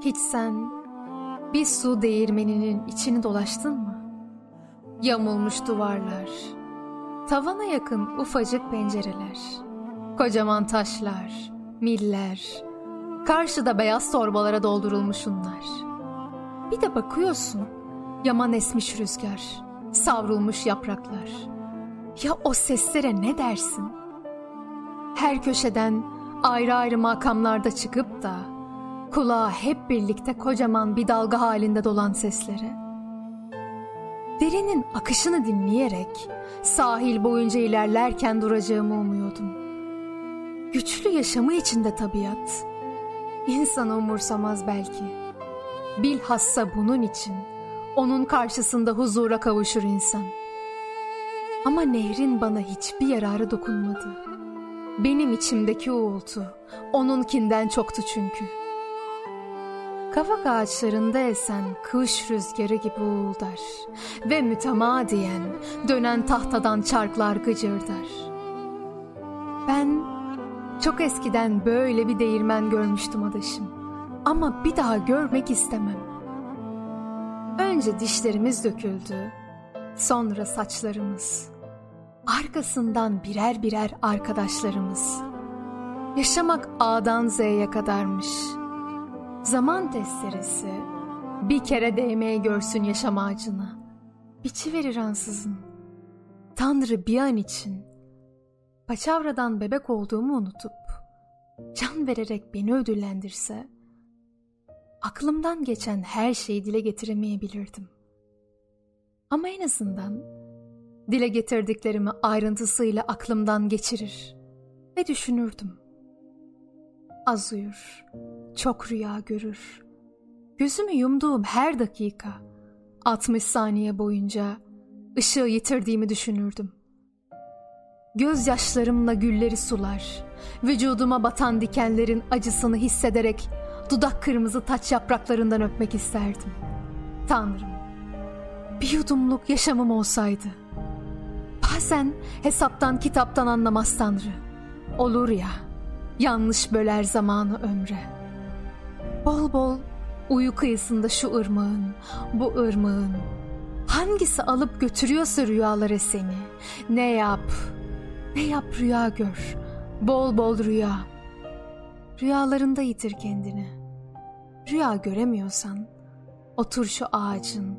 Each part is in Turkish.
Hiç sen bir su değirmeninin içini dolaştın mı? Yamulmuş duvarlar, tavana yakın ufacık pencereler, kocaman taşlar, miller, karşıda beyaz torbalara doldurulmuş unlar. Bir de bakıyorsun, yaman esmiş rüzgar, savrulmuş yapraklar. Ya o seslere ne dersin? Her köşeden ayrı ayrı makamlarda çıkıp da kulağa hep birlikte kocaman bir dalga halinde dolan seslere. Derinin akışını dinleyerek sahil boyunca ilerlerken duracağımı umuyordum. Güçlü yaşamı içinde tabiat. İnsanı umursamaz belki. Bilhassa bunun için onun karşısında huzura kavuşur insan. Ama nehrin bana hiçbir yararı dokunmadı. Benim içimdeki uğultu onunkinden çoktu çünkü. Kavak ağaçlarında esen kış rüzgarı gibi uğuldar ve mütemadiyen dönen tahtadan çarklar gıcırdar. Ben çok eskiden böyle bir değirmen görmüştüm adaşım ama bir daha görmek istemem. Önce dişlerimiz döküldü, sonra saçlarımız, arkasından birer birer arkadaşlarımız. Yaşamak A'dan Z'ye kadarmış.'' Zaman testeresi bir kere değmeye görsün yaşam ağacına. Biçiverir ansızın. Tanrı bir an için paçavradan bebek olduğumu unutup can vererek beni ödüllendirse aklımdan geçen her şeyi dile getiremeyebilirdim. Ama en azından dile getirdiklerimi ayrıntısıyla aklımdan geçirir ve düşünürdüm. Az uyur, çok rüya görür. Gözümü yumduğum her dakika 60 saniye boyunca ışığı yitirdiğimi düşünürdüm. Gözyaşlarımla gülleri sular, vücuduma batan dikenlerin acısını hissederek dudak kırmızı taç yapraklarından öpmek isterdim. Tanrım, bir yudumluk yaşamım olsaydı. Bazen hesaptan kitaptan anlamaz Tanrı. Olur ya, yanlış böler zamanı ömre.'' Bol bol uyu kıyısında şu ırmağın, bu ırmağın. Hangisi alıp götürüyorsa rüyalara seni. Ne yap, ne yap rüya gör. Bol bol rüya. Rüyalarında yitir kendini. Rüya göremiyorsan otur şu ağacın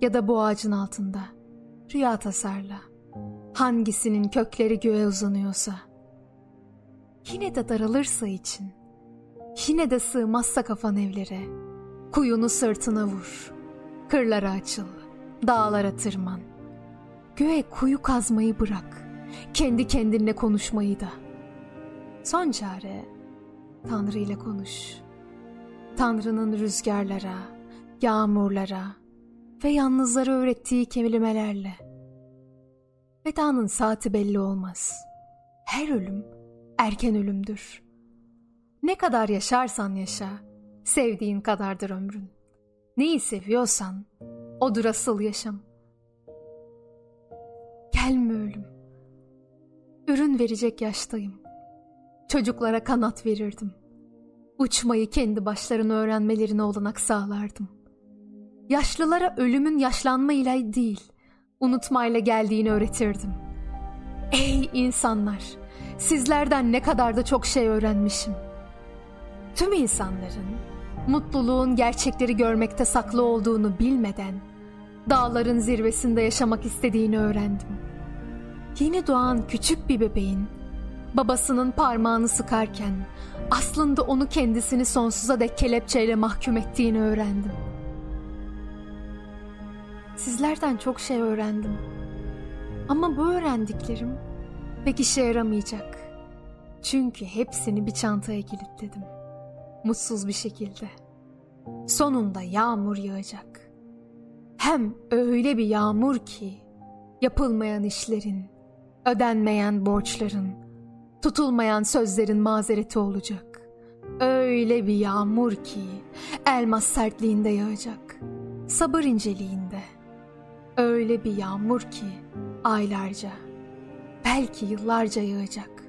ya da bu ağacın altında. Rüya tasarla. Hangisinin kökleri göğe uzanıyorsa. Yine de daralırsa için Yine de sığmazsa kafan evlere. Kuyunu sırtına vur. Kırlara açıl. Dağlara tırman. Göğe kuyu kazmayı bırak. Kendi kendinle konuşmayı da. Son çare Tanrı ile konuş. Tanrı'nın rüzgarlara, yağmurlara ve yalnızlara öğrettiği kelimelerle. Vedanın saati belli olmaz. Her ölüm erken ölümdür.'' Ne kadar yaşarsan yaşa, sevdiğin kadardır ömrün. Neyi seviyorsan, odur asıl yaşam. Gelme ölüm. Ürün verecek yaştayım. Çocuklara kanat verirdim. Uçmayı kendi başlarına öğrenmelerine olanak sağlardım. Yaşlılara ölümün yaşlanma ile değil, unutmayla geldiğini öğretirdim. Ey insanlar, sizlerden ne kadar da çok şey öğrenmişim.'' Tüm insanların mutluluğun gerçekleri görmekte saklı olduğunu bilmeden dağların zirvesinde yaşamak istediğini öğrendim. Yeni doğan küçük bir bebeğin babasının parmağını sıkarken aslında onu kendisini sonsuza dek kelepçeyle mahkum ettiğini öğrendim. Sizlerden çok şey öğrendim. Ama bu öğrendiklerim pek işe yaramayacak. Çünkü hepsini bir çantaya kilitledim.'' mutsuz bir şekilde. Sonunda yağmur yağacak. Hem öyle bir yağmur ki yapılmayan işlerin, ödenmeyen borçların, tutulmayan sözlerin mazereti olacak. Öyle bir yağmur ki elmas sertliğinde yağacak. Sabır inceliğinde. Öyle bir yağmur ki aylarca, belki yıllarca yağacak.